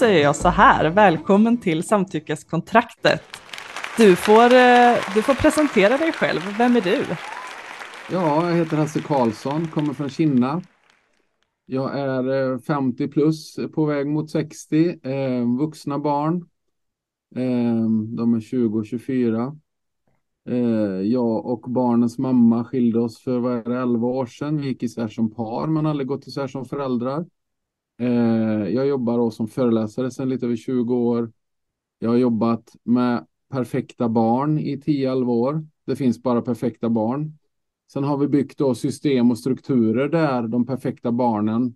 Säger jag så här, välkommen till samtyckeskontraktet. Du får, eh, du får presentera dig själv, vem är du? Ja, jag heter Hasse Karlsson, kommer från Kinna. Jag är eh, 50 plus, på väg mot 60, eh, vuxna barn. Eh, de är 20 och 24. Eh, jag och barnens mamma skilde oss för vad är det, 11 år sedan. Vi gick isär som par men aldrig gått isär som föräldrar. Eh, jag jobbar som föreläsare sedan lite över 20 år. Jag har jobbat med perfekta barn i 10-11 år. Det finns bara perfekta barn. Sen har vi byggt då system och strukturer där de perfekta barnen,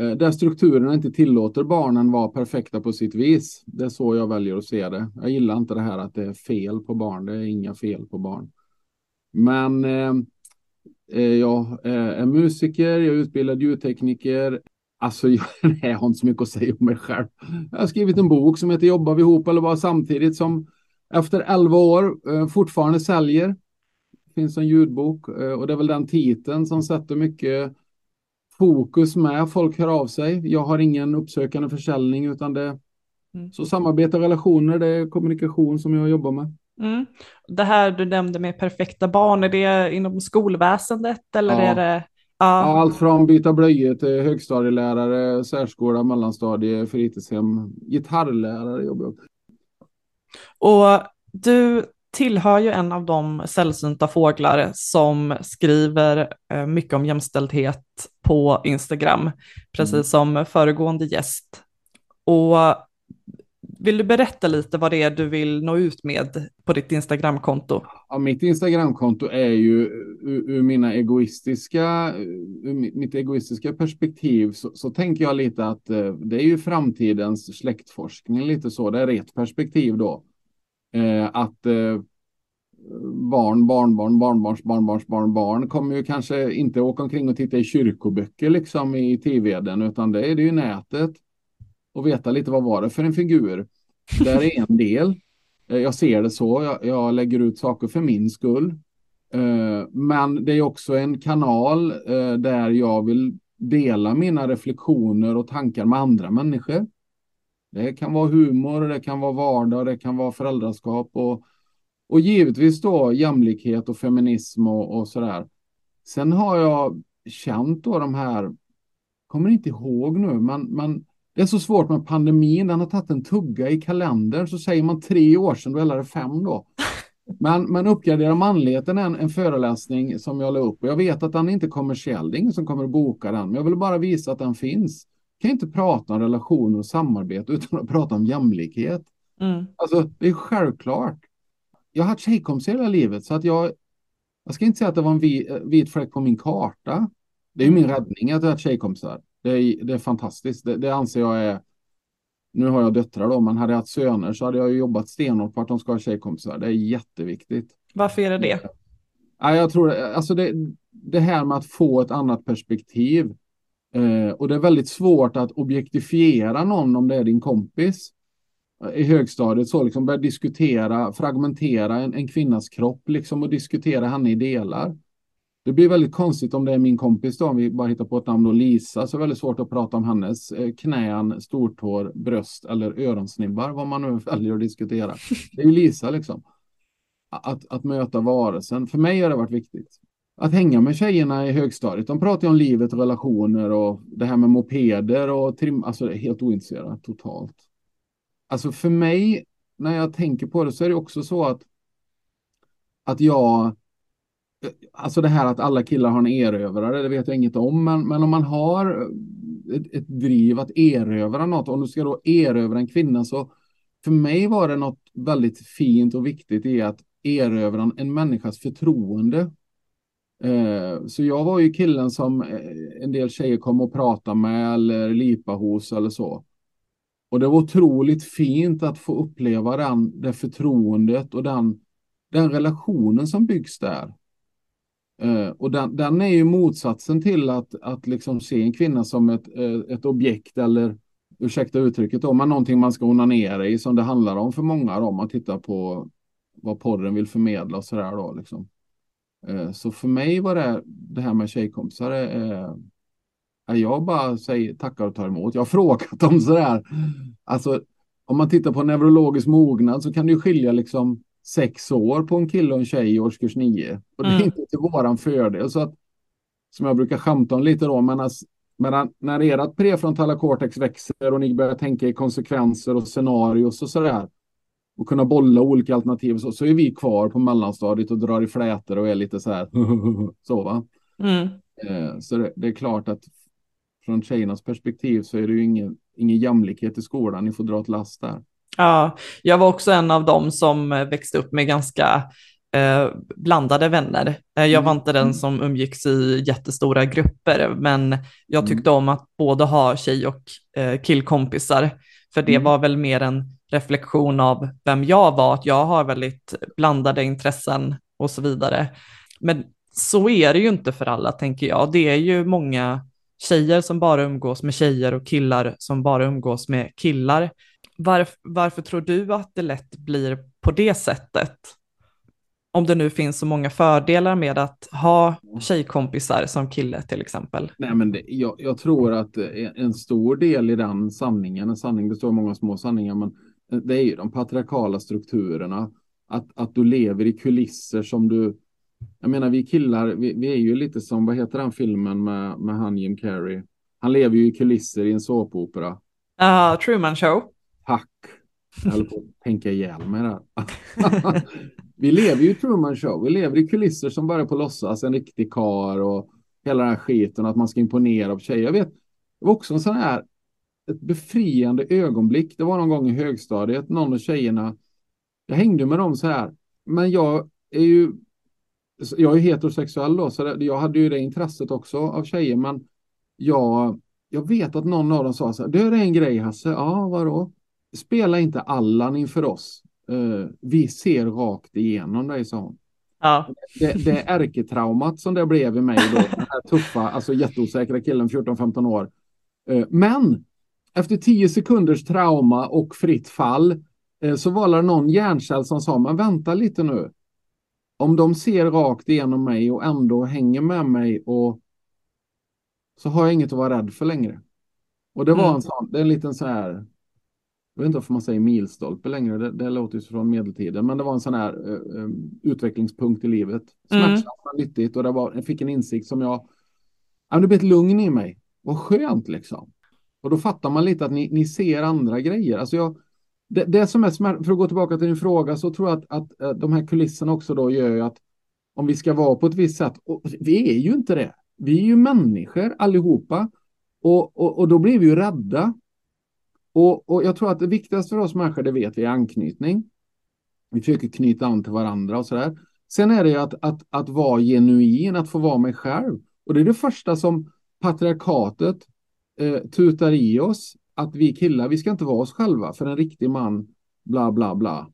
eh, där strukturerna inte tillåter barnen vara perfekta på sitt vis. Det är så jag väljer att se det. Jag gillar inte det här att det är fel på barn. Det är inga fel på barn. Men eh, eh jag är musiker, jag är utbildad ljudtekniker. Alltså, jag, jag har inte så mycket att säga om mig själv. Jag har skrivit en bok som heter Jobbar vi ihop eller bara samtidigt som efter 11 år eh, fortfarande säljer. Det finns en ljudbok eh, och det är väl den titeln som sätter mycket fokus med. Folk hör av sig. Jag har ingen uppsökande försäljning utan det mm. så samarbete och relationer, det är kommunikation som jag jobbar med. Mm. Det här du nämnde med perfekta barn, är det inom skolväsendet eller ja. är det? Ja. allt från byta blöjor till högstadielärare, särskola, mellanstadie, fritidshem, gitarrlärare jobbar jag och du tillhör ju en av de sällsynta fåglar som skriver eh, mycket om jämställdhet på Instagram, precis mm. som föregående gäst. Och vill du berätta lite vad det är du vill nå ut med på ditt Instagramkonto? Ja, mitt Instagramkonto är ju ur, ur mina egoistiska, ur mitt egoistiska perspektiv så, så, tänker jag lite att eh, det är ju framtidens släktforskning lite så. Det är ett perspektiv då eh, att eh, barn, barnbarn, barnbarns, barnbarns, barnbarn kommer ju kanske inte åka omkring och titta i kyrkoböcker liksom i Tiveden, utan det är det ju nätet och veta lite vad var det för en figur. Det är en del. Eh, jag ser det så. Jag, jag, lägger ut saker för min skull. Eh, men det är också en kanal eh, där jag vill dela mina reflektioner och tankar med andra människor. Det kan vara humor, det kan vara vardag, det kan vara föräldraskap och, och givetvis då jämlikhet och feminism och, och sådär. Sen har jag känt då de här, kommer inte ihåg nu, men, men det är så svårt med pandemin, den har tagit en tugga i kalendern, så säger man tre år sedan, då är det fem då. Men, men uppgradera manligheten är en, en föreläsning som jag la upp och jag vet att den inte är kommersiell, det är ingen som kommer att boka den, men jag vill bara visa att den finns kan inte prata om relationer och samarbete utan att prata om jämlikhet. Mm. Alltså, det är självklart. Jag har haft tjejkompisar hela livet så att jag, jag ska inte säga att det var en vit, vit fläck på min karta. Det är min mm. räddning att jag har haft tjejkompisar. Det är, det är fantastiskt. Det, det, anser jag är, nu har jag döttrar då, men hade jag haft söner så hade jag jobbat stenhårt på att de ska ha tjejkompisar. Det är jätteviktigt. Varför är det det? Ja, jag tror, alltså det, det här med att få ett annat perspektiv. Eh, och det är väldigt svårt att objektifiera någon om det är din kompis. I högstadiet så liksom börja diskutera, fragmentera en, en kvinnas kropp liksom och diskutera henne i delar. Det blir väldigt konstigt om det är min kompis då, om vi bara hittar på ett namn då, Lisa, så är det väldigt svårt att prata om hennes eh, knän, stortår, bröst eller öronsnibbar, vad man nu väljer att diskutera. Det är ju Lisa liksom. Att, att möta varelsen. För mig har det varit viktigt att hänga med tjejerna i högstadiet. De pratar ju om livet och relationer och det här med mopeder och trim. Alltså det är helt ointresserat totalt. Alltså för mig, när jag tänker på det så är det också så att att jag Alltså det här att alla killar har en erövrare, det vet jag inget om, men, men om man har ett, ett driv att erövra något, om du ska då erövra en kvinna så för mig var det något väldigt fint och viktigt i att erövra en människas förtroende eh, så jag var ju killen som eh, en del tjejer kom och pratade med eller lipa hos eller så. Och det var otroligt fint att få uppleva den, det förtroendet och den, den relationen som byggs där. Eh, och den, den är ju motsatsen till att, att liksom se en kvinna som ett, eh, ett objekt eller, ursäkta uttrycket då, men någonting man ska onanera i som det handlar om för många om man tittar på vad porren vill förmedla och sådär då liksom. Eh, så för mig var det, det här med tjejkompisar, eh, eh Jag bara säger tackar och tar emot. Jag har frågat dem sådär. Alltså, om man tittar på neurologisk mognad så kan det ju skilja liksom sex år på en kille och en tjej i årskurs nio. Och det är Mm. inte till våran fördel. Så att, som jag brukar skämta om lite då, men alltså, men när ert prefrontala cortex växer och ni börjar tänka i konsekvenser och scenarios och sådär och kunna bolla olika alternativ så, så är vi kvar på mellanstadiet och drar i flätor och är lite så här så va. Mm. Eh, så det, det är klart att från tjejernas perspektiv så är det ju ingen, ingen jämlikhet i skolan. Ni får dra ett last där. Ja, jag var också en av dem som eh, växte upp med ganska eh, blandade vänner. Eh, jag var Mm. inte den som umgicks i jättestora grupper, men jag Mm. tyckte om att både ha tjej och eh, killkompisar, för det Mm. var väl mer en reflektion av vem jag var, att jag har väldigt blandade intressen och så vidare. Men så är det ju inte för alla, tänker jag. Det är ju många tjejer som bara umgås med tjejer och killar som bara umgås med killar. Varf, varför tror du att det lätt blir på det sättet? Om det nu finns så många fördelar med att ha tjejkompisar som kille till exempel. Nej, men det, jag, jag tror att eh, en stor del i den sanningen, en sanning består av många små sanningar, men eh, det är ju de patriarkala strukturerna. Att, att du lever i kulisser som du... Jag menar, vi killar, vi, vi är ju lite som, vad heter den filmen med, med han Jim Carrey? Han lever ju i kulisser i en såpopera. Uh, Truman Show. Tack. Jag höll på att tänka ihjäl mig där. vi lever ju i Truman Show. Vi lever i kulisser som bara är på låtsas. En riktig kar och hela den här skiten. Att man ska imponera på tjejer. Jag vet, det var också en sån här ett befriande ögonblick. Det var någon gång i högstadiet. Någon av tjejerna. Jag hängde med dem så här. Men jag är ju. Jag är heterosexuell då. Så det, jag hade ju det intresset också av tjejer. Men jag. Jag vet att någon av dem sa så här. Det är en grej Hasse. Ja, vadå? Spela inte Allan inför oss. Uh, vi ser rakt igenom dig, sa hon. Ja. Det, det är ärketraumat som det blev i mig då. Den här tuffa, alltså jätteosäkra killen, 14-15 år. Uh, men efter 10 sekunders trauma och fritt fall uh, så var det någon hjärncell som sa, men vänta lite nu. Om de ser rakt igenom mig och ändå hänger med mig och så har jag inget att vara rädd för längre. Och det var Mm. en sån, det är en liten så här jag vet inte varför man säger milstolpe längre, det, det låter ju från medeltiden, men det var en sån här uh, utvecklingspunkt i livet. Mm. Smärtsamt men nyttigt och det var, jag fick en insikt som jag, ja, det blev ett lugn i mig. Vad skönt liksom. Och då fattar man lite att ni, ni ser andra grejer. Alltså jag, det, det som är smärt, för att gå tillbaka till din fråga, så tror jag att, att uh, de här kulisserna också då gör ju att om vi ska vara på ett visst sätt, och vi är ju inte det. Vi är ju människor allihopa. Och, och, och då blir vi ju rädda och, och, jag tror att det viktigaste för oss människor, det vet vi, är anknytning. Vi försöker knyta an till varandra och sådär. Sen är det ju att, att, att vara genuin, att få vara mig själv. Och det är det första som patriarkatet eh, tutar i oss. Att vi killar, vi ska inte vara oss själva för en riktig man, bla bla bla.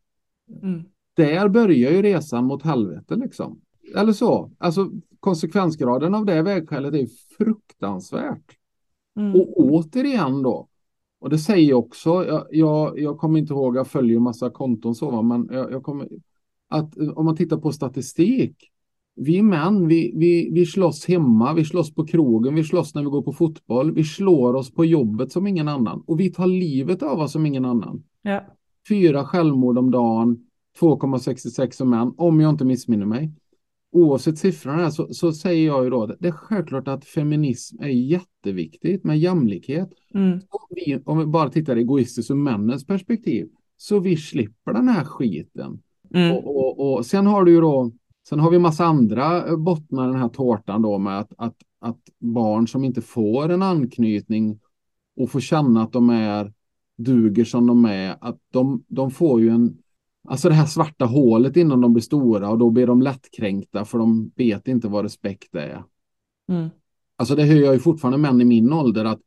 Mm. Där börjar ju resan mot helvete liksom. Eller så. Alltså konsekvensgraden av det vägskälet är fruktansvärt. Mm. Och återigen då, och det säger jag också, jag, jag, jag kommer inte ihåg, jag följer massa konton så, va, men jag, jag kommer, att eh, om man tittar på statistik, vi män, vi, vi, vi slåss hemma, vi slåss på krogen, vi slåss när vi går på fotboll, vi slår oss på jobbet som ingen annan och vi tar livet av oss som ingen annan. Ja. Fyra självmord om dagen, 2,66 som män, om jag inte missminner mig. Oavsett siffrorna så, så säger jag ju då det är självklart att feminism är jätteviktigt med jämlikhet. Mm. Om vi, om vi bara tittar egoistiskt ur männens perspektiv så vi slipper den här skiten. Mm. Och, och, och sen har du ju då, sen har vi massa andra bottnar i den här tårtan då med att, att, att barn som inte får en anknytning och får känna att de är, duger som de är, att de, de får ju en, alltså det här svarta hålet innan de blir stora och då blir de lättkränkta för de vet inte vad respekt är. Mm. Alltså det hör jag ju fortfarande män i min ålder att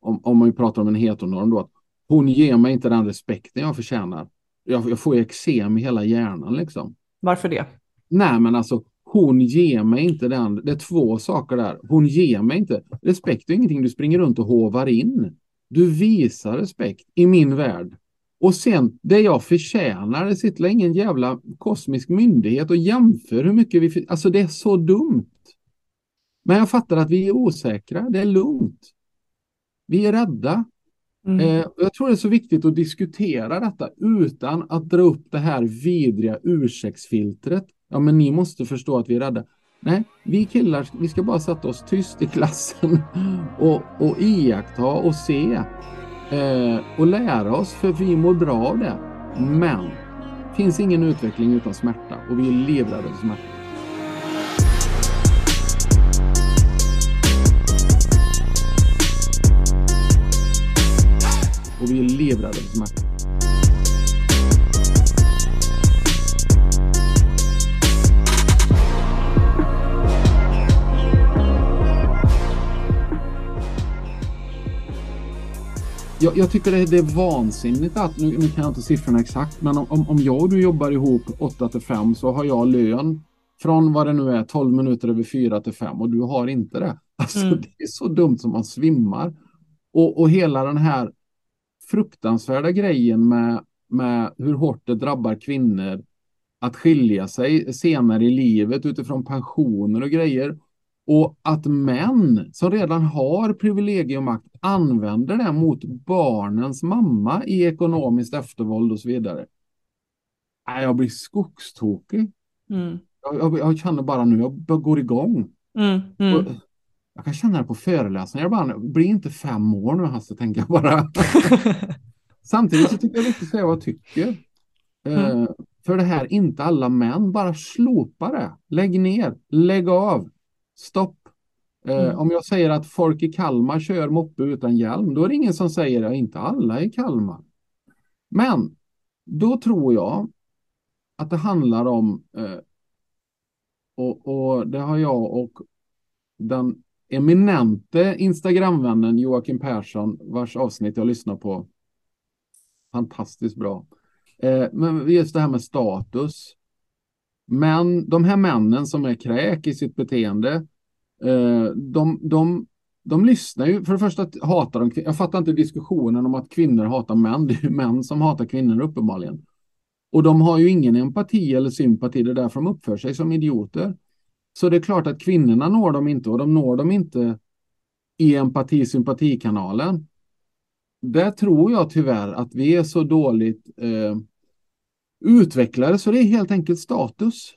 om, om man ju pratar om en heteronorm då, att hon ger mig inte den respekten jag förtjänar. Jag, jag får eksem i hela hjärnan liksom. Varför det? Nej, men alltså hon ger mig inte den. Det är två saker där. Hon ger mig inte. Respekt är ingenting du springer runt och hovar in. Du visar respekt i min värld. Och sen det jag förtjänar, det sitter ingen jävla kosmisk myndighet och jämför hur mycket vi... Alltså det är så dumt. Men jag fattar att vi är osäkra. Det är lugnt. Vi är rädda. Mm. Eh, jag tror det är så viktigt att diskutera detta utan att dra upp det här vidriga ursäktsfiltret. Ja, men ni måste förstå att vi är rädda. Nej, vi killar, vi ska bara sätta oss tyst i klassen och, och iaktta och se eh, och lära oss, för vi mår bra av det. Men det finns ingen utveckling utan smärta och vi är livrädda för smärta. Och vi är livrädda för smärta. Jag, jag, tycker det, det, är vansinnigt att, nu, nu, kan jag inte siffrorna exakt, men om, om jag och du jobbar ihop 8 till 5 så har jag lön från vad det nu är 12 minuter över 4 till 5 och du har inte det. Alltså mm. det är så dumt som man svimmar. Och, och hela den här fruktansvärda grejen med, med hur hårt det drabbar kvinnor att skilja sig senare i livet utifrån pensioner och grejer. Och att män som redan har privilegium och makt använder det mot barnens mamma i ekonomiskt eftervåld och så vidare. Jag blir skogstokig. Mm. Jag, jag, jag, känner bara nu, jag går igång. Mm, mm. jag kan känna det på föreläsningar. Jag bara, bli inte fem år nu Hasse, tänker jag bara. Samtidigt så tycker jag viktigt att säga vad jag tycker. Mm. Uh, för det här, inte alla män, bara slopa det. Lägg ner, lägg av, stopp. Eh, mm. Om jag säger att folk i Kalmar kör moppe utan hjälm, då är det ingen som säger att inte alla i Kalmar. Men då tror jag att det handlar om, eh, och, och, det har jag och den eminente Instagramvännen Joakim Persson, vars avsnitt jag lyssnar på, fantastiskt bra. Eh, men just det här med status. Men de här männen som är kräk i sitt beteende, eh, de, de, de lyssnar ju, för det första hatar de, jag fattar inte diskussionen om att kvinnor hatar män, det är män som hatar kvinnor uppenbarligen. Och de har ju ingen empati eller sympati, det är därför de uppför sig som idioter. Så det är klart att kvinnorna når dem inte och de når dem inte i empati-sympatikanalen. Där tror jag tyvärr att vi är så dåligt eh, Utvecklare, så det är helt enkelt status.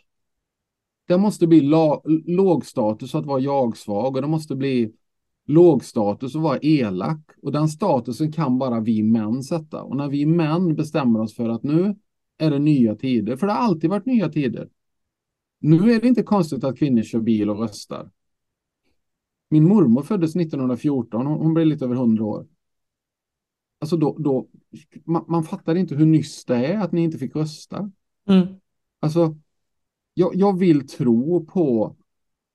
Det måste bli lågstatus att vara jag-svag och det måste bli lågstatus att vara elak. Och den statusen kan bara vi män sätta. Och när vi män bestämmer oss för att nu är det nya tider, för det har alltid varit nya tider. Nu är det inte konstigt att kvinnor kör bil och röstar. Min mormor föddes 1914, hon, hon blev lite över 100 år. Alltså då, då man, man fattar inte hur nyss det är att ni inte fick rösta. Mm. Alltså, jag, jag vill tro på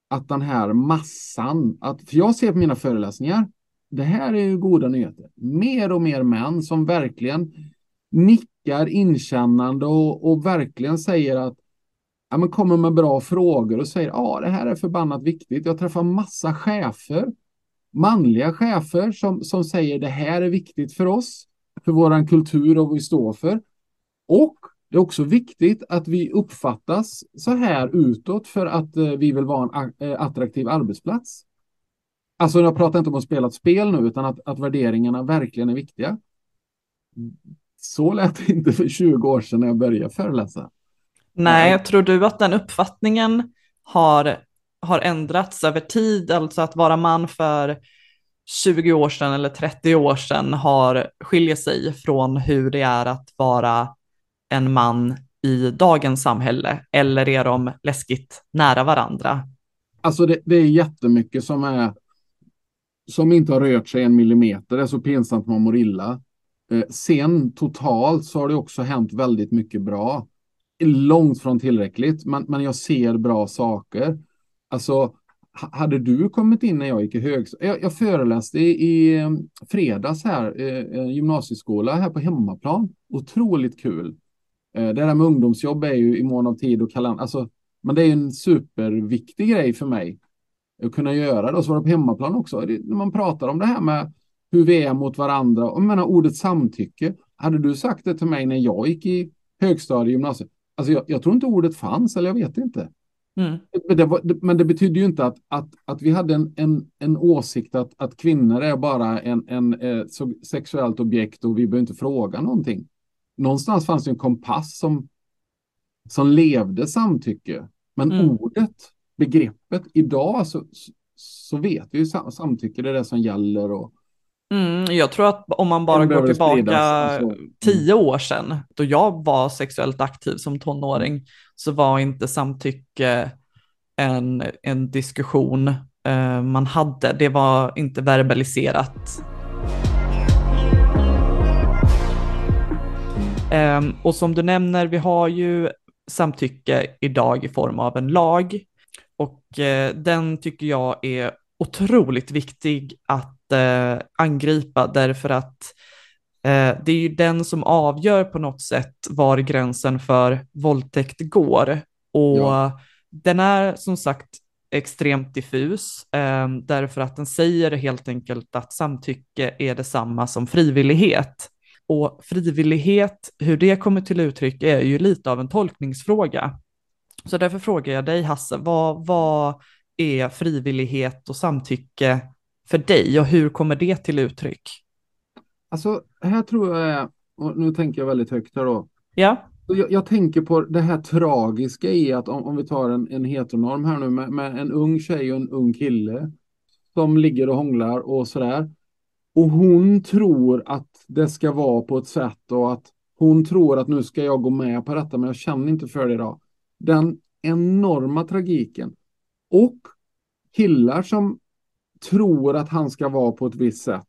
att den här massan, att, för jag ser på mina föreläsningar, det här är ju goda nyheter. Mer och mer män som verkligen nickar inkännande och, och verkligen säger att ja, men kommer med bra frågor och säger ja, det här är förbannat viktigt. Jag träffar massa chefer, manliga chefer som, som säger det här är viktigt för oss, för våran kultur och vad vi står för. Och det är också viktigt att vi uppfattas så här utåt för att eh, vi vill vara en eh, attraktiv arbetsplats. Alltså jag pratar inte om att spela ett spel nu, utan att, att värderingarna verkligen är viktiga. Så lät det inte för 20 år sedan när jag började föreläsa. Nej, tror du att den uppfattningen har, har ändrats över tid, alltså att vara man för 20 år sedan eller 30 år sedan har skiljer sig från hur det är att vara en man i dagens samhälle eller är de läskigt nära varandra? Alltså det, det är jättemycket som är som inte har rört sig en millimeter. Det är så pinsamt man mår illa. Eh, sen totalt så har det också hänt väldigt mycket bra. Långt från tillräckligt, men, men jag ser bra saker. Alltså, hade du kommit in när jag gick i högstadiet? Jag, jag föreläste i, i eh, fredags här, eh, gymnasieskola här på hemmaplan. Otroligt kul. Eh, det där med ungdomsjobb är ju i mån av tid och kalender. Alltså, men det är en superviktig grej för mig att kunna göra det och svara på hemmaplan också. Det, när man pratar om det här med hur vi är mot varandra. Och menar ordet samtycke. Hade du sagt det till mig när jag gick i högstadie gymnasiet? Alltså jag, jag tror inte ordet fanns eller jag vet inte. Mm. Men, det var, men det betyder ju inte att, att, att vi hade en, en, en åsikt att, att kvinnor är bara en, en eh, sexuellt objekt och vi behöver inte fråga någonting. Någonstans fanns det en kompass som, som levde samtycke. Men Mm. ordet, begreppet, idag så, så, så vet vi ju sam, samtycke, det är det som gäller. Och, Mm, jag tror att om man bara går tillbaka spridas, alltså. tio år sedan, då jag var sexuellt aktiv som tonåring, så var inte samtycke en, en diskussion eh, man hade. Det var inte verbaliserat. Ehm, och som du nämner, vi har ju samtycke idag i form av en lag och eh, den tycker jag är otroligt viktig att eh, angripa därför att eh, det är ju den som avgör på något sätt var gränsen för våldtäkt går. Och Ja. den är som sagt extremt diffus eh, därför att den säger helt enkelt att samtycke är detsamma som frivillighet. Och frivillighet, hur det kommer till uttryck är ju lite av en tolkningsfråga. Så därför frågar jag dig Hasse, vad, vad är frivillighet och samtycke för dig och hur kommer det till uttryck? alltså, här tror jag, och nu tänker jag väldigt högt här då, Ja, Jag, jag tänker på det här tragiska i att om, om vi tar en, en heteronorm här nu med, med en ung tjej och en ung kille som ligger och hånglar och sådär. Och hon tror att det ska vara på ett sätt och att hon tror att nu ska jag gå med på detta men jag känner inte för det idag. Den enorma tragiken. Och killar som tror att han ska vara på ett visst sätt.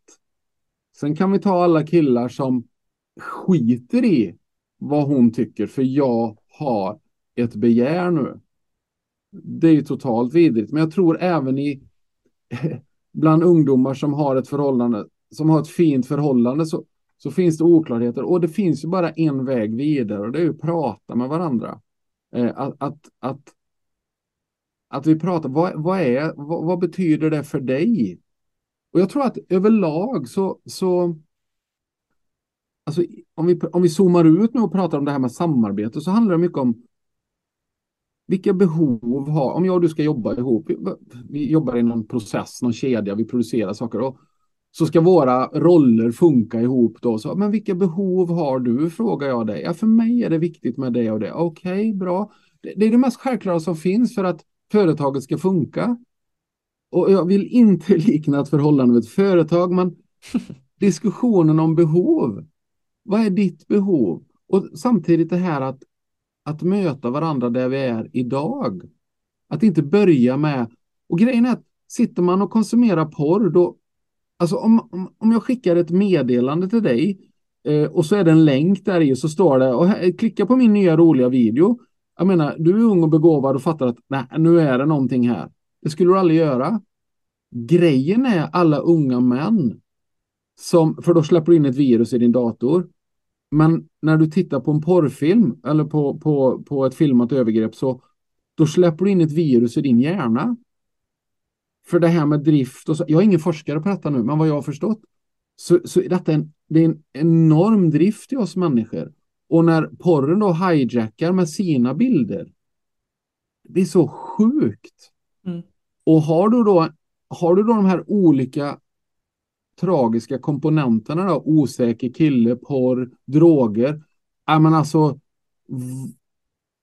Sen kan vi ta alla killar som skiter i vad hon tycker, för jag har ett begär nu. Det är ju totalt vidrigt, men jag tror även i bland ungdomar som har ett förhållande, som har ett fint förhållande så, så finns det oklarheter och det finns ju bara en väg vidare och det är ju att prata med varandra. Eh, att, att, att, att vi pratar, vad, vad, är, vad, vad betyder det för dig? Och jag tror att överlag så, så Alltså, om, vi, om vi zoomar ut nu och pratar om det här med samarbete så handlar det mycket om vilka behov har, om jag och du ska jobba ihop, vi, vi jobbar i någon process, någon kedja, vi producerar saker och så ska våra roller funka ihop då. Så, men vilka behov har du, frågar jag dig. Ja, för mig är det viktigt med det och det. Okej, bra. Det, det är det mest självklara som finns för att företaget ska funka. Och jag vill inte likna ett förhållande med ett företag, men diskussionen om behov. Vad är ditt behov? Och samtidigt det här att, att möta varandra där vi är idag. Att inte börja med... Och grejen är att sitter man och konsumerar porr, då... Alltså om, om, om jag skickar ett meddelande till dig eh, och så är det en länk där i så står det och här, klicka på min nya roliga video. Jag menar, du är ung och begåvad och fattar att nej, nu är det någonting här. Det skulle du aldrig göra. Grejen är alla unga män som, för då släpper du in ett virus i din dator. Men när du tittar på en porrfilm eller på, på, på ett filmat övergrepp så då släpper du in ett virus i din hjärna. För det här med drift och så, jag är ingen forskare på detta nu, men vad jag har förstått så, så är detta en, det är en enorm drift i oss människor. Och när porren då hijackar med sina bilder, det blir så sjukt. Mm. Och har du då, har du då de här olika tragiska komponenterna då, osäker kille, porr, droger. Ja men alltså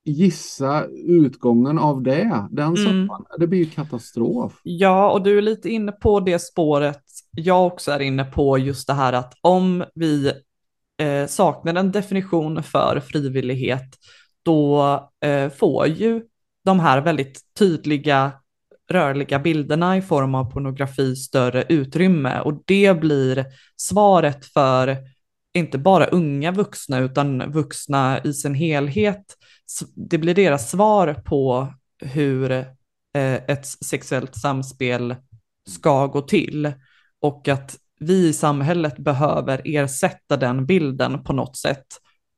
gissa utgången av det. Den Mm. soffan, det blir ju katastrof. Ja, och du är lite inne på det spåret jag också är inne på, just det här att om vi eh, saknar en definition för frivillighet, då eh, får ju de här väldigt tydliga rörliga bilderna i form av pornografi större utrymme och det blir svaret för inte bara unga vuxna utan vuxna i sin helhet. Det blir deras svar på hur eh, ett sexuellt samspel ska gå till och att vi i samhället behöver ersätta den bilden på något sätt.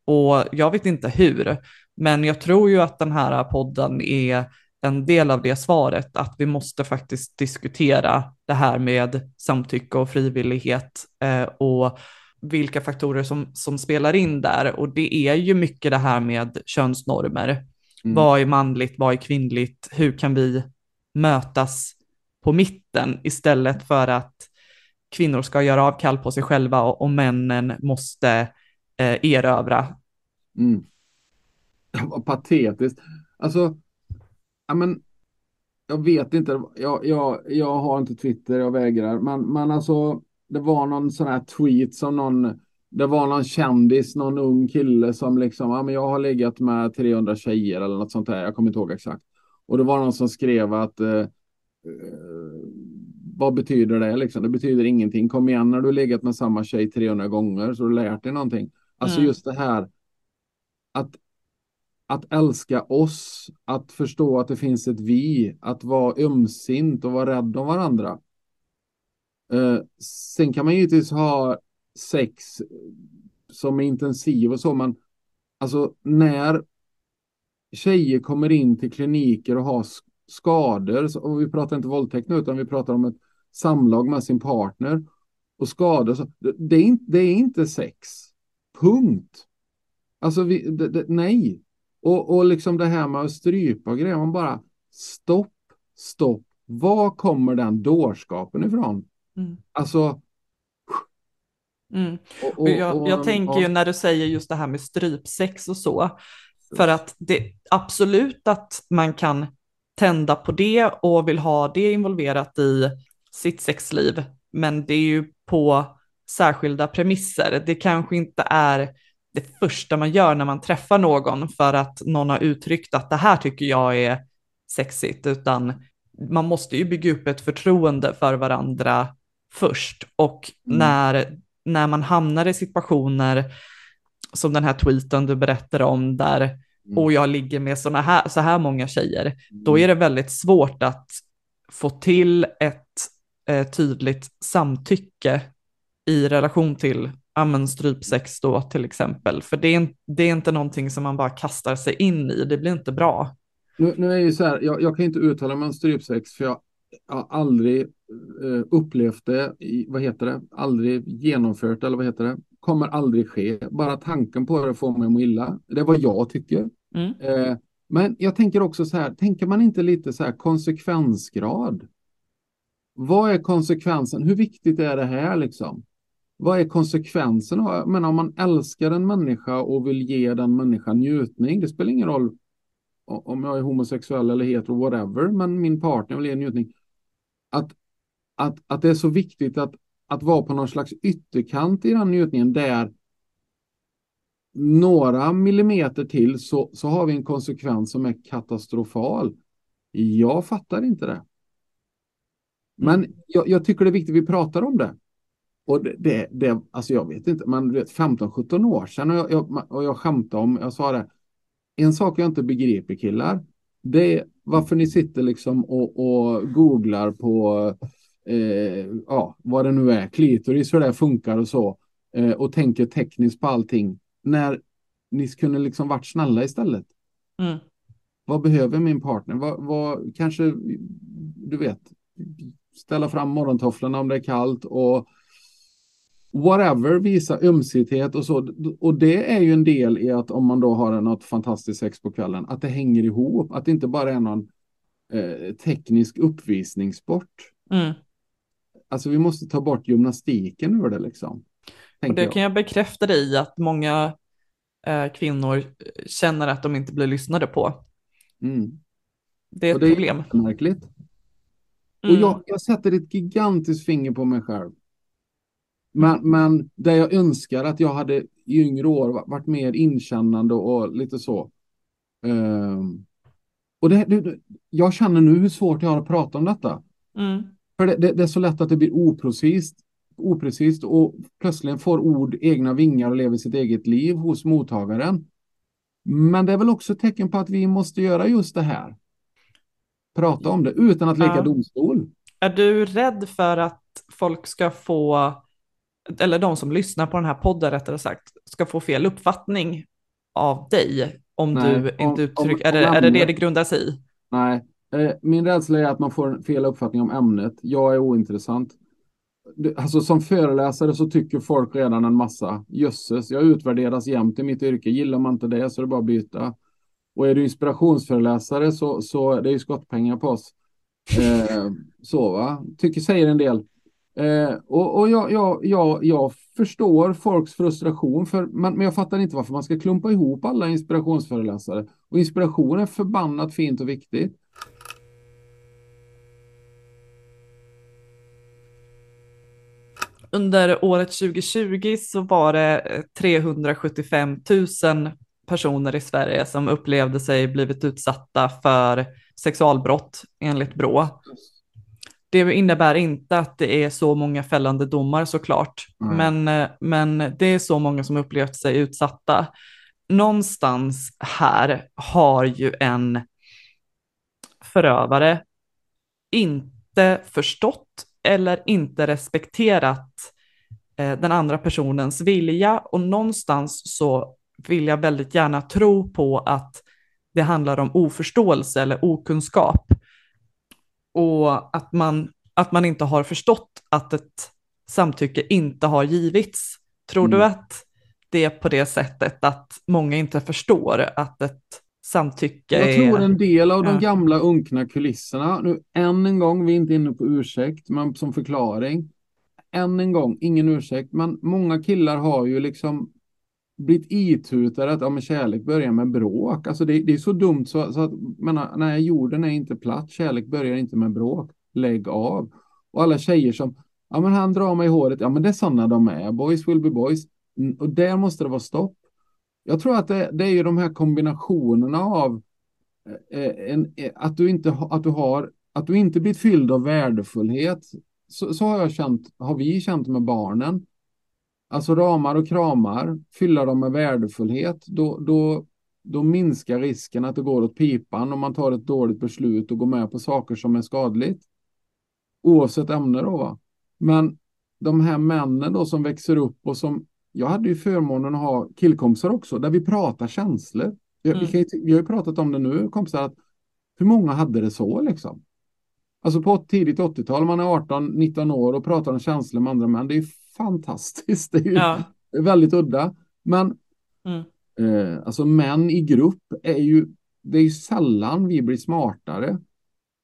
Och jag vet inte hur, men jag tror ju att den här podden är en del av det svaret, att vi måste faktiskt diskutera det här med samtycke och frivillighet eh, och vilka faktorer som, som spelar in där. Och det är ju mycket det här med könsnormer. Mm. Vad är manligt, vad är kvinnligt, hur kan vi mötas på mitten istället för att kvinnor ska göra avkall på sig själva och, och männen måste eh, erövra. Mm. Vad patetiskt. Alltså, ja men, jag vet inte, jag, jag, jag har inte Twitter, jag vägrar, men, men alltså, det var någon sån här tweet som någon, det var någon kändis, någon ung kille som liksom, ja men jag har legat med 300 tjejer eller något sånt där, jag kommer inte ihåg exakt. Och det var någon som skrev att eh, eh vad betyder det liksom? Det betyder ingenting. Kom igen när du legat med samma tjej 300 gånger så du lärt dig någonting. Alltså mm. just det här att, att älska oss, att förstå att det finns ett vi, att vara ömsint och vara rädd om varandra. Eh, sen kan man givetvis ha sex som är intensiv och så, men alltså när tjejer kommer in till kliniker och har skador, och vi pratar inte våldtäkt nu, utan vi pratar om ett samlag med sin partner och skador. Det är, inte, det är inte sex. Punkt. Alltså, vi, det, det, nej. Och, och liksom det här med att strypa och grejer, man bara stopp, stopp. Var kommer den dårskapen ifrån? Mm. Alltså. Mm. Och, och, jag, jag tänker ju när du säger just det här med strypsex och så, för att det absolut att man kan tända på det och vill ha det involverat i sitt sexliv. Men det är ju på särskilda premisser. Det kanske inte är det första man gör när man träffar någon för att någon har uttryckt att det här tycker jag är sexigt, utan man måste ju bygga upp ett förtroende för varandra först. Och mm. när, när man hamnar i situationer som den här tweeten du berättar om, där mm. och jag ligger med såna här, så här många tjejer, mm. då är det väldigt svårt att få till ett eh, tydligt samtycke i relation till amen, strypsex då till exempel. För det är, det är inte någonting som man bara kastar sig in i, det blir inte bra. Nu, nu är ju så här, jag, jag kan inte uttala mig om strypsex för jag har aldrig eh, upplevt det, i, vad heter det, aldrig genomfört eller vad heter det, kommer aldrig ske. Bara tanken på det får mig att må illa. Det är vad jag tycker. Mm. Eh, men jag tänker också så här, tänker man inte lite så här konsekvensgrad? Vad är konsekvensen? Hur viktigt är det här liksom? Vad är konsekvensen? Men om man älskar en människa och vill ge den människan njutning, det spelar ingen roll om jag är homosexuell eller hetero, whatever, men min partner vill ge njutning. Att, att, att det är så viktigt att, att vara på någon slags ytterkant i den njutningen där några millimeter till så, så har vi en konsekvens som är katastrofal. Jag fattar inte det. Men mm. jag, jag tycker det är viktigt att vi pratar om det. Och det, det, det alltså jag vet inte, men 15-17 år sedan och jag, jag, och jag skämtade om, jag sa det, en sak jag inte begriper killar, det är varför ni sitter liksom och, och googlar på eh, ja, vad det nu är, klitoris, hur det funkar och så, eh, och tänker tekniskt på allting när ni kunde liksom varit snälla istället. Mm. Vad behöver min partner? Vad, vad, kanske, du vet, ställa fram morgontofflorna om det är kallt och whatever, visa ömsighet och så. Och det är ju en del i att om man då har något fantastiskt sex på kvällen, att det hänger ihop, att det inte bara är någon eh, teknisk uppvisningssport. Mm. Alltså vi måste ta bort gymnastiken ur det liksom. Och det jag. kan jag bekräfta dig i att många eh, kvinnor känner att de inte blir lyssnade på. Mm. Det är ett det problem. Det är märkligt. Mm. Och jag, jag sätter ett gigantiskt finger på mig själv. Men, mm. men där jag önskar att jag hade i yngre år varit mer inkännande och lite så. Um, och det, det, jag känner nu hur svårt jag har att prata om detta. Mm. För det, det, det, är så lätt att det blir oprecist oprecist och plötsligt får ord egna vingar och lever sitt eget liv hos mottagaren. Men det är väl också ett tecken på att vi måste göra just det här. Prata om det utan att leka ja. domstol. Är du rädd för att folk ska få, eller de som lyssnar på den här podden rättare sagt, ska få fel uppfattning av dig om Nej, du inte uttrycker, är, det, är det det det grundar sig i? Nej, eh, min rädsla är att man får en fel uppfattning om ämnet. Jag är ointressant alltså som föreläsare så tycker folk redan en massa. Jösses, jag utvärderas jämt i mitt yrke. Gillar man inte det så är det bara att byta. Och är du inspirationsföreläsare så, så det är ju skottpengar på oss. Eh, så va, tycker säger en del. Eh, och och jag, jag, jag, jag förstår folks frustration, för, men, men jag fattar inte varför man ska klumpa ihop alla inspirationsföreläsare. Och inspiration är förbannat fint och viktigt. Under året 2020 så var det eh, 375 000 personer i Sverige som upplevde sig blivit utsatta för sexualbrott enligt Brå. Det innebär inte att det är så många fällande domar såklart, mm. men, men det är så många som upplevt sig utsatta. Någonstans här har ju en förövare inte förstått eller inte respekterat eh, den andra personens vilja och någonstans så vill jag väldigt gärna tro på att det handlar om oförståelse eller okunskap och att man, att man inte har förstått att ett samtycke inte har givits. Tror mm. du att det är på det sättet att många inte förstår att ett samtycke är... Jag tror en del av ja. de gamla unkna kulisserna, nu än en gång, vi är inte inne på ursäkt, men som förklaring. Än en gång, ingen ursäkt, men många killar har ju liksom blivit itutade att ja, men kärlek börjar med bråk. Alltså det, det är så dumt så, så att menar, nej, jorden är inte platt. Kärlek börjar inte med bråk. Lägg av. Och alla tjejer som, ja men han drar mig i håret. Ja men det är sådana de är. Boys will be boys. Mm, och där måste det vara stopp. Jag tror att det, det är ju de här kombinationerna av eh, eh en, eh, att, du inte, att, du har, att du inte blivit fylld av värdefullhet. Så, så har jag känt, har vi känt med barnen. Alltså ramar och kramar, fylla dem med värdefullhet, då, då, då minskar risken att det går åt pipan om man tar ett dåligt beslut och går med på saker som är skadligt. Oavsett ämne då. Va? Men de här männen då som växer upp och som, jag hade ju förmånen att ha killkompisar också, där vi pratar känslor. Mm. Vi, vi, har ju pratat om det nu, kompisar, att hur många hade det så liksom? Alltså på tidigt 80-tal, man är 18-19 år och pratar om känslor med andra män. Det är fantastiskt. Det är ju ja. väldigt udda. Men mm. eh, alltså män i grupp är ju, det är ju sällan vi blir smartare.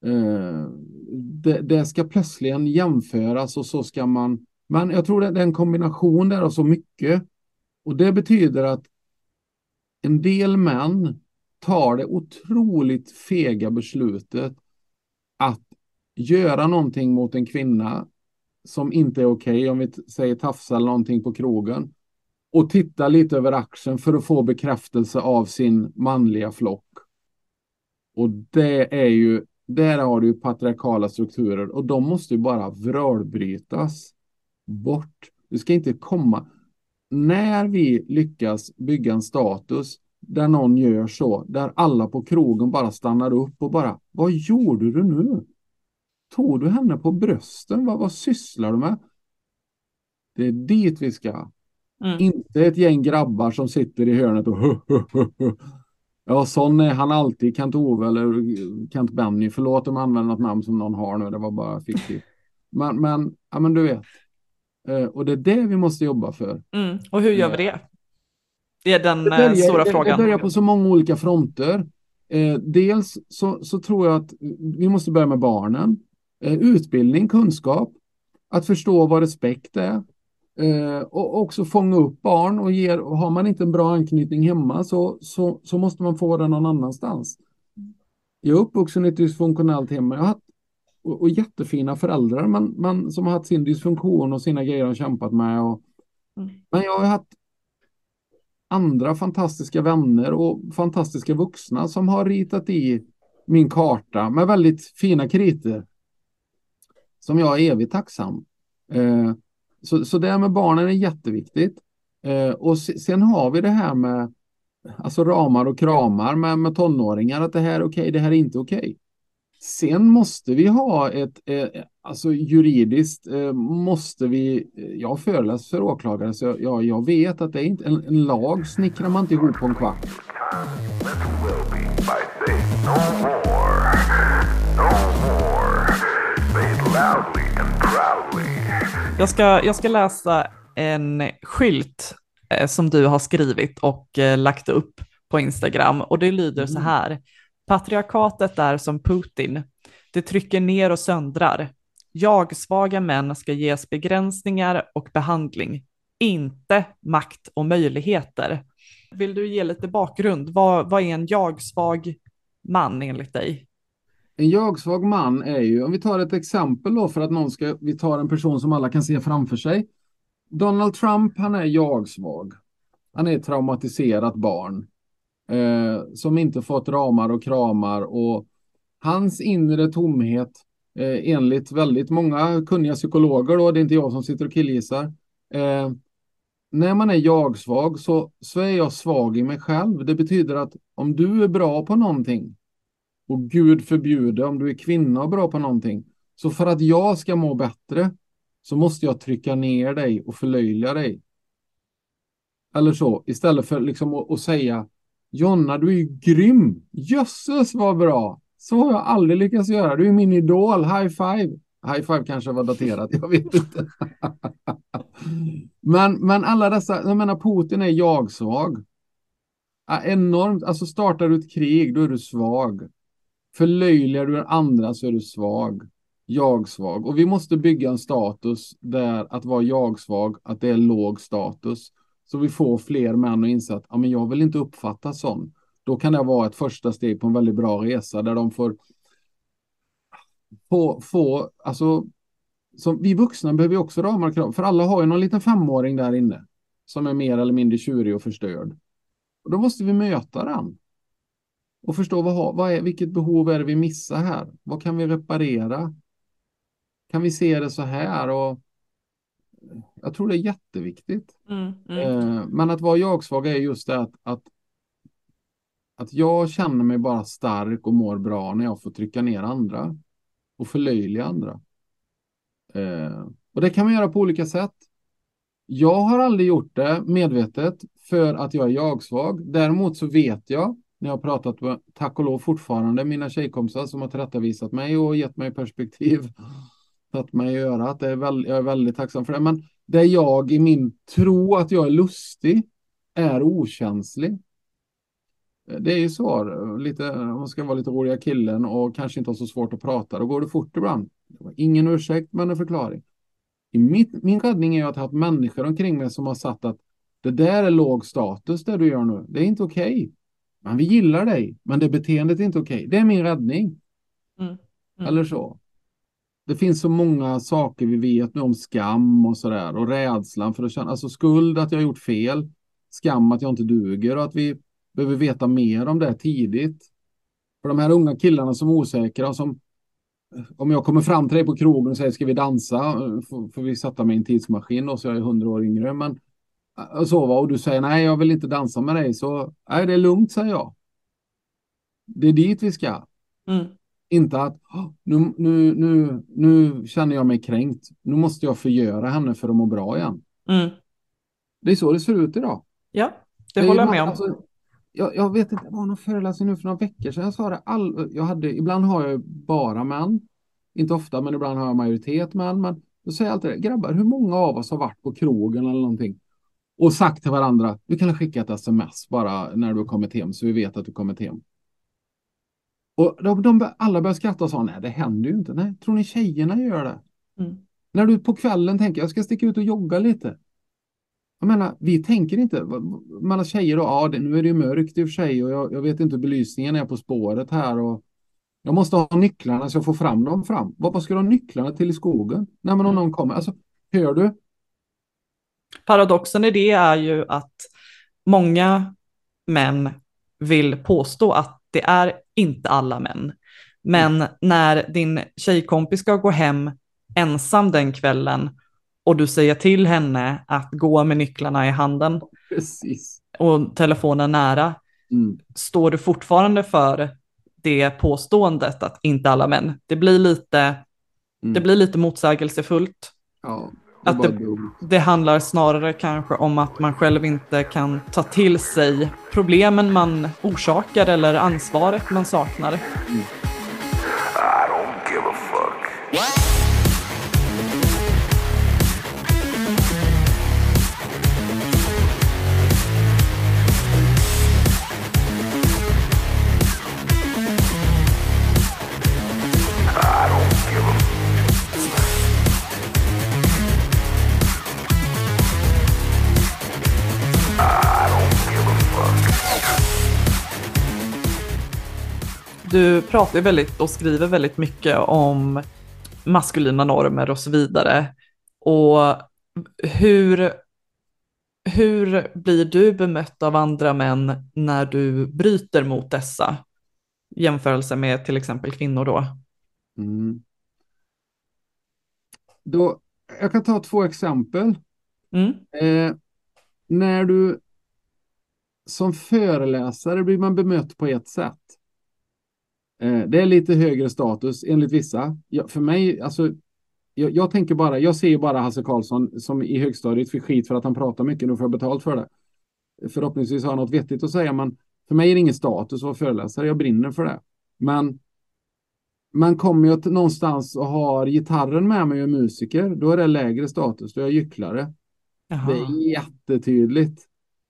Eh, det, det, ska plötsligen jämföras och så ska man, men jag tror det, det är en kombination där av så mycket. Och det betyder att en del män tar det otroligt fega beslutet att göra någonting mot en kvinna som inte är okej, okay, om vi säger tafsa eller någonting på krogen, och titta lite över axeln för att få bekräftelse av sin manliga flock. Och det är ju, där har du ju patriarkala strukturer och de måste ju bara vrålbrytas bort. Du ska inte komma. När vi lyckas bygga en status där någon gör så, där alla på krogen bara stannar upp och bara, vad gjorde du nu? Tog du henne på brösten? Vad, vad sysslar du med? Det är dit vi ska. Mm. Inte ett gäng grabbar som sitter i hörnet och Ja, sån är han alltid, Kent Ove eller Kent Benny. Förlåt om jag använder något namn som någon har nu, det var bara fiktivt. Men, men, ja, men du vet. Eh, och det är det vi måste jobba för. Mm. Och hur gör vi det? Det är den det börjar, stora det, frågan. Det börjar på så många olika fronter. Eh, dels så, så tror jag att vi måste börja med barnen. Eh, utbildning, kunskap, att förstå vad respekt är. Eh, och också fånga upp barn och ger, har man inte en bra anknytning hemma så, så, så måste man få den någon annanstans. Jag är uppvuxen i ett dysfunktionellt hem. Jag har haft, och, och jättefina föräldrar men, men som har haft sin dysfunktion och sina grejer och kämpat med. Och, mm. Men jag har haft andra fantastiska vänner och fantastiska vuxna som har ritat i min karta med väldigt fina kriter som jag är evigt tacksam. Eh, så, så det med barnen är jätteviktigt. Eh, och se, sen har vi det här med alltså ramar och kramar med, med tonåringar, att det här är okej, okay, det här är inte okej. Okay. Sen måste vi ha ett, eh, alltså juridiskt eh, måste vi, eh, jag har föreläst för åklagare så jag, jag, jag vet att det är inte, en, en lag snickrar man inte ihop på en kvart. Jag ska, jag ska läsa en skylt eh, som du har skrivit och eh, lagt upp på Instagram och det lyder mm. så här. Patriarkatet är som Putin. Det trycker ner och söndrar. Jag-svaga män ska ges begränsningar och behandling, inte makt och möjligheter. Vill du ge lite bakgrund? Vad, vad är en jag-svag man enligt dig? En jag-svag man är ju, om vi tar ett exempel då för att någon ska, vi tar en person som alla kan se framför sig. Donald Trump, han är jag-svag. Han är ett traumatiserat barn eh, som inte fått ramar och kramar och hans inre tomhet eh, enligt väldigt många kunniga psykologer då, det är inte jag som sitter och killgissar. Eh, när man är jag-svag så, så är jag svag i mig själv. Det betyder att om du är bra på någonting och Gud förbjude om du är kvinna och bra på någonting. Så för att jag ska må bättre så måste jag trycka ner dig och förlöjliga dig. Eller så, istället för liksom att, att säga Jonna, du är ju grym. Jösses vad bra. Så har jag aldrig lyckats göra. Du är min idol. High five. High five kanske var daterat, jag vet inte. men, men alla dessa, jag menar Putin är jag-svag. enormt, alltså startar du ett krig, då är du svag. Förlöjligar du andra så är du svag. Jag-svag. Och vi måste bygga en status där att vara jag-svag, att det är låg status. Så vi får fler män att inse att ja, men jag vill inte uppfattas sån. Då kan det vara ett första steg på en väldigt bra resa där de får få, få alltså, som vi vuxna behöver ju också ramar och krav, för alla har ju någon liten femåring där inne som är mer eller mindre tjurig och förstörd. Och då måste vi möta den. Och förstå vad, vad är, vilket behov är det vi missar här? Vad kan vi reparera? Kan vi se det så här? Och jag tror det är jätteviktigt. Mm, mm. Eh, men att vara jag-svag är just det att, att, att jag känner mig bara stark och mår bra när jag får trycka ner andra och förlöjliga andra. Eh, och det kan man göra på olika sätt. Jag har aldrig gjort det medvetet för att jag är jag-svag. Däremot så vet jag när jag har pratat med, tack och lov fortfarande, mina tjejkompisar som har tillrättavisat mig och gett mig perspektiv tagit mig i örat. Det är väl, jag är väldigt tacksam för det. Men det jag i min tro att jag är lustig är okänslig. Det är ju så, lite, om man ska vara lite roliga killen och kanske inte ha så svårt att prata, då går det fort ibland. Ingen ursäkt, men en förklaring. I mitt, min räddning är att ha haft människor omkring mig som har sagt att det där är låg status det du gör nu. Det är inte okej. Okay. Men vi gillar dig, men det beteendet är inte okej. Okay. Det är min räddning. Mm. Mm. Eller så det finns så många saker vi vet nu om skam och sådär och rädslan för att känna, alltså skuld att jag har gjort fel, skam att jag inte duger och att vi behöver veta mer om det tidigt. För de här unga killarna som är osäkra och som om jag kommer fram till dig på krogen och säger ska vi dansa, får, får vi sätta mig i en tidsmaskin och så jag är hundra år yngre, men så va, och du säger nej, jag vill inte dansa med dig, så nej, det är lugnt, säger jag. Det är dit vi ska. Mm. Inte att nu, nu, nu, nu känner jag mig kränkt. Nu måste jag förgöra henne för att må bra igen. Mm. Det är så det ser ut idag. Ja, det, det håller jag med om. Alltså, jag, jag, vet inte, det var någon föreläsning nu för några veckor sedan. Jag sa det, all, jag hade, ibland har jag bara män. Inte ofta, men ibland har jag majoritet män. Men då säger jag alltid grabbar, hur många av oss har varit på krogen eller någonting och sagt till varandra, du kan skicka ett sms bara när du har kommit hem så vi vet att du kommit hem. Och de, de, alla började skratta och sa nej, det händer ju inte. Nej, tror ni tjejerna gör det? Mm. När du på kvällen tänker jag ska sticka ut och jogga lite. Jag menar, vi tänker inte, mellan tjejer och ja, det, nu är det ju mörkt i och för sig och jag, jag vet inte hur belysningen är på spåret här och jag måste ha nycklarna så jag får fram dem fram. Vad ska du ha nycklarna till i skogen? Nej, men om någon kommer, alltså, hör du? Paradoxen i det är ju att många män vill påstå att det är inte alla män. Men mm. när din tjejkompis ska gå hem ensam den kvällen och du säger till henne att gå med nycklarna i handen Precis. och telefonen nära, mm. står du fortfarande för det påståendet att inte alla män? Det blir lite, mm. det blir lite motsägelsefullt. Ja att det, det, handlar snarare kanske om att man själv inte kan ta till sig problemen man orsakar eller ansvaret man saknar. Mm. Du pratar väldigt och skriver väldigt mycket om maskulina normer och så vidare. Och hur, hur blir du bemött av andra män när du bryter mot dessa? Jämförelse med till exempel kvinnor då. Mm. då jag kan ta två exempel. Mm. Eh, när du som föreläsare blir man bemött på ett sätt. Eh, det är lite högre status enligt vissa. Ja, för mig, alltså, jag, jag, tänker bara, jag ser bara Hasse Karlsson som i högstadiet fick skit för att han pratar mycket, nu får jag betalt för det. Förhoppningsvis har han något vettigt att säga, men för mig är det ingen status att vara föreläsare, jag brinner för det. Men man kommer ju någonstans och har gitarren med mig och är musiker, då är det lägre status, då är jag gycklare. Jaha. Det är jättetydligt.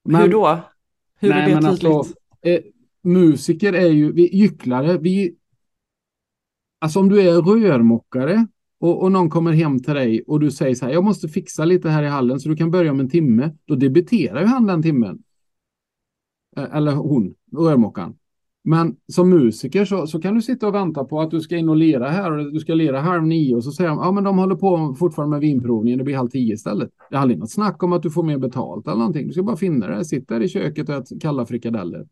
Men, Hur då? Hur nej, är det alltså, tydligt? Alltså, musiker är ju, vi, gycklare, vi... Alltså om du är rörmokare och, och någon kommer hem till dig och du säger så här, jag måste fixa lite här i hallen så du kan börja om en timme. Då debiterar ju han den timmen. Eh, eller hon, rörmokaren. Men som musiker så, så kan du sitta och vänta på att du ska in och lera här och du ska lera halv nio och så säger de ja men de håller på fortfarande med vinprovningen, det blir halv tio istället. Det är aldrig något snack om att du får mer betalt eller någonting. Du ska bara finna det. sitta där i köket och äta kalla frikadeller.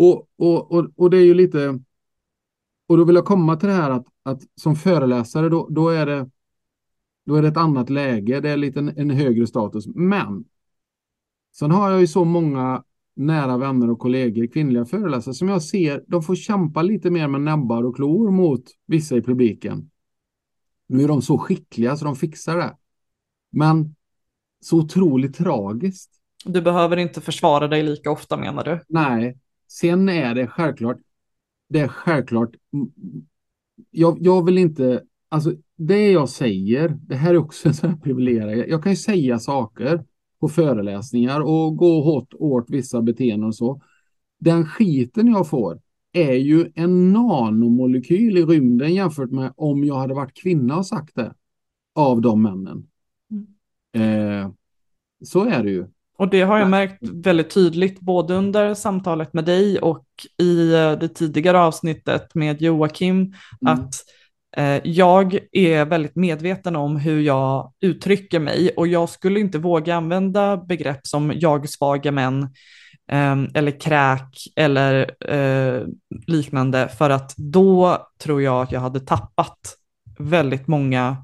Och, och, och, och det är ju lite, och då vill jag komma till det här att, att som föreläsare då, då är det då är det ett annat läge, det är lite en, en högre status. Men sen har jag ju så många nära vänner och kollegor, kvinnliga föreläsare, som jag ser, de får kämpa lite mer med näbbar och klor mot vissa i publiken. Nu är de så skickliga så de fixar det. Men så otroligt tragiskt. Du behöver inte försvara dig lika ofta menar du? Nej. Sen är det självklart, det är självklart, jag, jag vill inte, alltså det jag säger, det här är också en sån här privilegium. Jag kan ju säga saker på föreläsningar och gå hårt åt vissa beteenden och så. Den skiten jag får är ju en nanomolekyl i rymden jämfört med om jag hade varit kvinna och sagt det av de männen. Mm. Eh, så är det ju. Och det har jag märkt väldigt tydligt både under samtalet med dig och i eh, det tidigare avsnittet med Joakim, mm. att Eh, jag är väldigt medveten om hur jag uttrycker mig och jag skulle inte våga använda begrepp som jag-svaga män ehm, eller kräk eller eh, liknande för att då tror jag att jag hade tappat väldigt många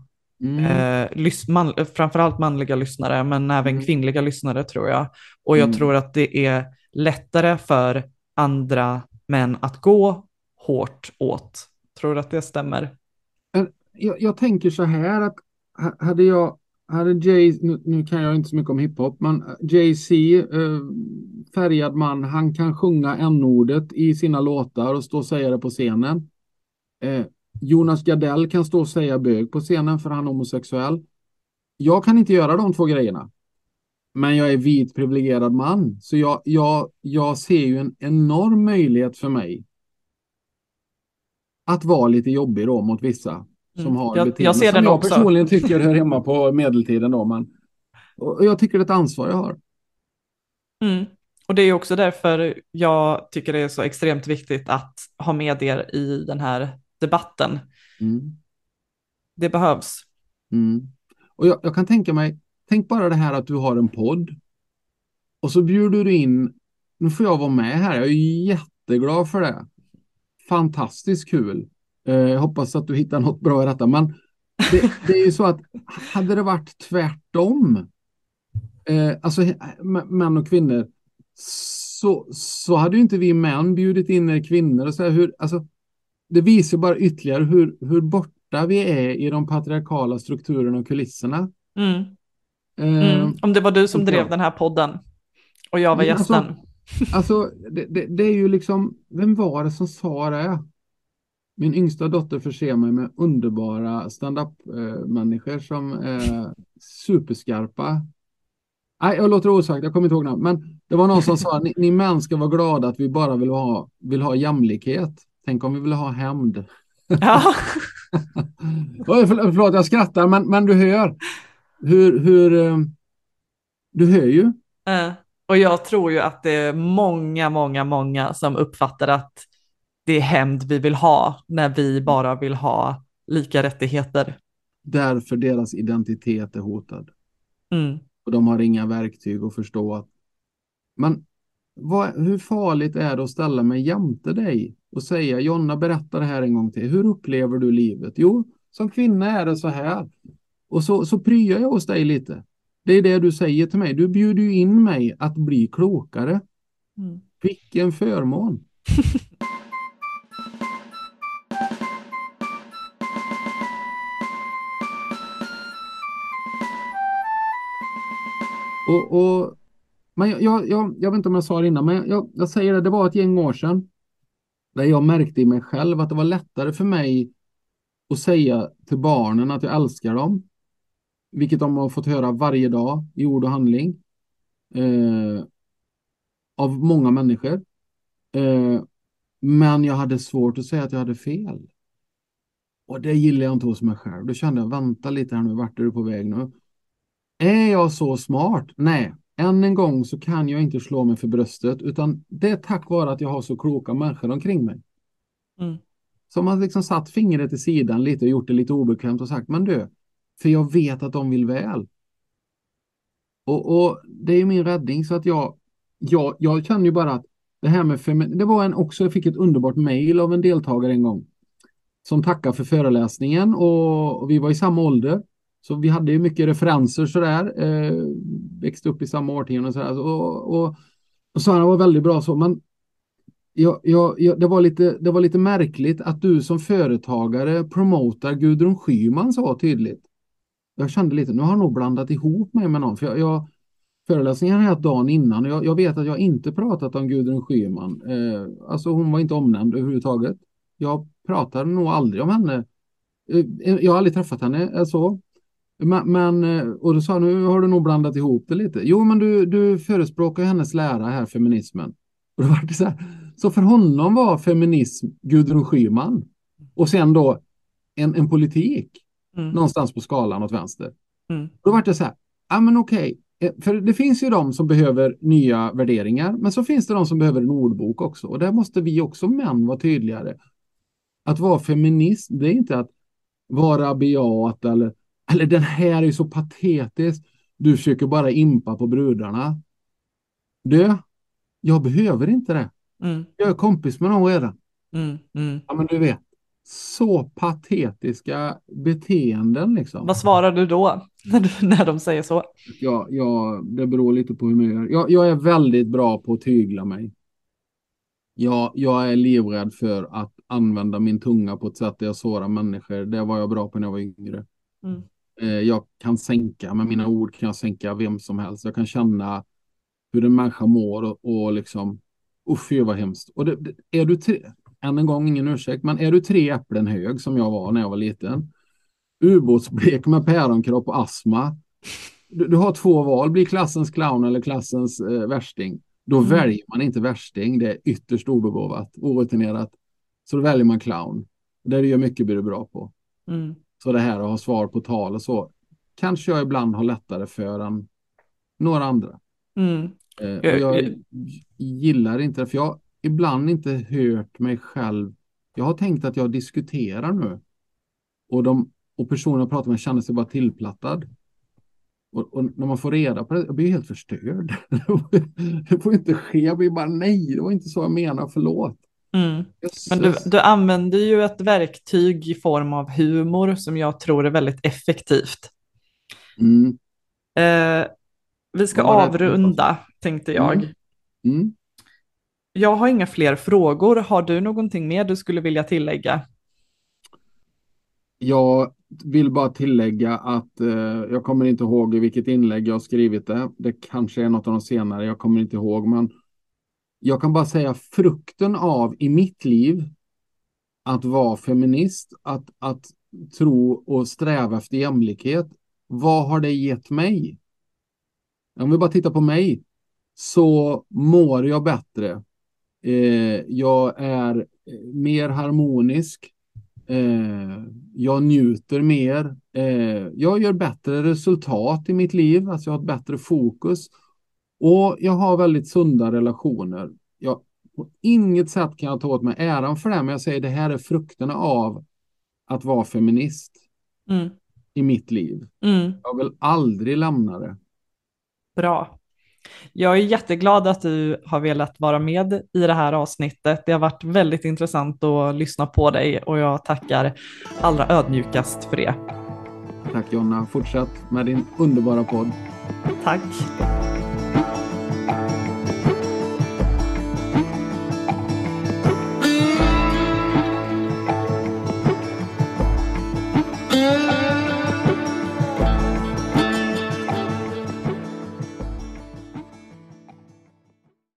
Mm. Eh, man, framförallt manliga lyssnare, men även mm. kvinnliga lyssnare tror jag. Och jag mm. tror att det är lättare för andra män att gå hårt åt. Tror du att det stämmer? jag, jag, tänker så här att hade jag, hade Jay, nu, nu kan jag inte så mycket om hiphop, men Jay-Z, eh, färgad man, han kan sjunga n-ordet i sina låtar och stå och säga det på scenen. Eh, Jonas Gardell kan stå och säga bög på scenen för han är homosexuell. Jag kan inte göra de två grejerna. Men jag är vit privilegierad man, så jag, jag, jag ser ju en enorm möjlighet för mig att vara lite jobbig då mot vissa som mm. har jag, beteende jag ser den som också. jag personligen tycker hör hemma på medeltiden. Då, men, och jag tycker det är ett ansvar jag har. Mm. Och det är också därför jag tycker det är så extremt viktigt att ha med er i den här debatten. Mm. Det behövs. Mm. Och jag, jag, kan tänka mig, tänk bara det här att du har en podd och så bjuder du in, nu får jag vara med här, jag är jätteglad för det. Fantastiskt kul. Eh, jag hoppas att du hittar något bra i detta. Men det, det är ju så att hade det varit tvärtom, eh, alltså män och kvinnor, så, så hade ju inte vi män bjudit in kvinnor. Och så här, hur, alltså, det visar bara ytterligare hur, hur borta vi är i de patriarkala strukturerna och kulisserna. Mm. Eh, mm. Om det var du som drev den här podden och jag var gästen. Alltså, alltså det, det, det, är ju liksom, vem var det som sa det? Min yngsta dotter förser mig med underbara stand-up-människor som är superskarpa. Nej, jag låter osagt, jag kommer inte ihåg namn. Men det var någon som sa ni, ni män ska vara glada att vi bara vill ha, vill ha jämlikhet. Tänk om vi vill ha hämnd. Ja. Förlåt, jag skrattar, men, men du hör. Hur, hur, eh, du hör ju. Uh, och jag tror ju att det är många, många, många som uppfattar att det är hämnd vi vill ha när vi bara vill ha lika rättigheter. Därför deras identitet är hotad. Mm. Och de har inga verktyg att förstå att men vad, hur farligt är det att ställa mig jämte dig och säga Jonna berätta det här en gång till. Hur upplever du livet? Jo, som kvinna är det så här. Och så, så pryar jag hos dig lite. Det är det du säger till mig. Du bjuder ju in mig att bli klokare. Mm. Vilken förmån. och, och, men jag, jag, jag, jag vet inte om jag sa det innan, men jag, jag säger det, det var ett gäng år sedan där jag märkte i mig själv att det var lättare för mig att säga till barnen att jag älskar dem, vilket de har fått höra varje dag i ord och handling eh, av många människor. Eh, men jag hade svårt att säga att jag hade fel. Och det gillar jag inte hos mig själv. Då kände jag, vänta lite här nu, vart är du på väg nu? Är jag så smart? Nej, än en gång så kan jag inte slå mig för bröstet, utan det är tack vare att jag har så kloka människor omkring mig. Mm. Som har liksom satt fingret i sidan lite och gjort det lite obekvämt och sagt, men du, för jag vet att de vill väl. Och, och det är min räddning så att jag, jag, jag känner ju bara att det här med det var en också, jag fick ett underbart mejl av en deltagare en gång som tackar för föreläsningen och, och vi var i samma ålder. Så vi hade ju mycket referenser sådär, eh, växte upp i samma årtionde och sådär. Och, och, och så var väldigt bra så, men jag, jag, jag, det, var lite, det var lite märkligt att du som företagare promotar Gudrun Schyman så tydligt. Jag kände lite, nu har han nog blandat ihop mig med någon, för jag, jag föreläsningen har jag haft dagen innan och jag, jag, vet att jag inte pratat om Gudrun Schyman. Eh, alltså hon var inte omnämnd överhuvudtaget. Jag pratade nog aldrig om henne. Eh, jag har aldrig träffat henne eh, så. Men, men, eh, och då sa nu har du nog blandat ihop det lite. Jo, men du, du förespråkar hennes lära här, feminismen. Och då var det så, här, så för honom var feminism Gudrun Schyman och sen då en, en politik Mm. någonstans på skalan åt vänster. Mm. Då var det så här, ja men okej, Eh, för det finns ju de som behöver nya värderingar, men så finns det de som behöver en ordbok också. Och där måste vi också män vara tydligare. Att vara feminist, det är inte att vara beat eller, eller den här är så patetisk. Du försöker bara impa på brudarna. Du, jag behöver inte det. Mm. Jag är kompis med dem redan. Mm. Mm. Ja, men du vet, så patetiska beteenden liksom. Vad svarar du då när, du, när de säger så? Ja, ja, det beror lite på humör. Jag, jag är väldigt bra på att tygla mig. Jag, jag är livrädd för att använda min tunga på ett sätt där jag sårar människor. Det var jag bra på när jag var yngre. Mm. Eh, jag kan sänka, med mina ord kan jag sänka vem som helst. Jag kan känna hur en människa mår och, och liksom, usch vad hemskt. Och det, det, är du tre, än en gång ingen ursäkt, men är du tre äpplen hög som jag var när jag var liten, ubåtsblek med päronkropp och astma, du, du, har två val, bli klassens clown eller klassens eh, värsting. Då Mm. väljer man inte värsting, det är ytterst obegåvat, orutinerat. Så då väljer man clown. Det du gör mycket blir du bra på. Mm. Så det här att ha svar på tal och så, kanske jag ibland har lättare för än några andra. Mm. Eh, och Jag- gillar inte det, för jag har ibland inte hört mig själv. Jag har tänkt att jag diskuterar nu. Och, de, och personen jag pratar med känner sig bara tillplattad. Och, och när man får reda på det, jag blir helt förstörd. det får inte ske, jag blir bara nej, det var inte så jag menar, förlåt. Mm. Men du, du använder ju ett verktyg i form av humor som jag tror är väldigt effektivt. Mm, Eh, vi ska avrunda, tänkte jag. Mm. mm. Jag har inga fler frågor. Har du någonting mer du skulle vilja tillägga? Jag vill bara tillägga att eh, jag kommer inte ihåg i vilket inlägg jag har skrivit det. Det kanske är något av de senare, jag kommer inte ihåg, men jag kan bara säga frukten av i mitt liv att vara feminist, att, att tro och sträva efter jämlikhet. Vad har det gett mig? Om vi bara tittar på mig så mår jag bättre. Eh, jag är eh, mer harmonisk. Eh, jag njuter mer. Eh, jag gör bättre resultat i mitt liv. Alltså jag har ett bättre fokus. Och jag har väldigt sunda relationer. Jag, På inget sätt kan jag ta åt mig äran för det, men jag säger det här är frukterna av att vara feminist Mm. i mitt liv. Mm. Jag vill aldrig lämna det. Bra. Jag är jätteglad att du har velat vara med i det här avsnittet. Det har varit väldigt intressant att lyssna på dig och jag tackar allra ödmjukast för det. Tack Jonna. Fortsätt med din underbara podd. Tack.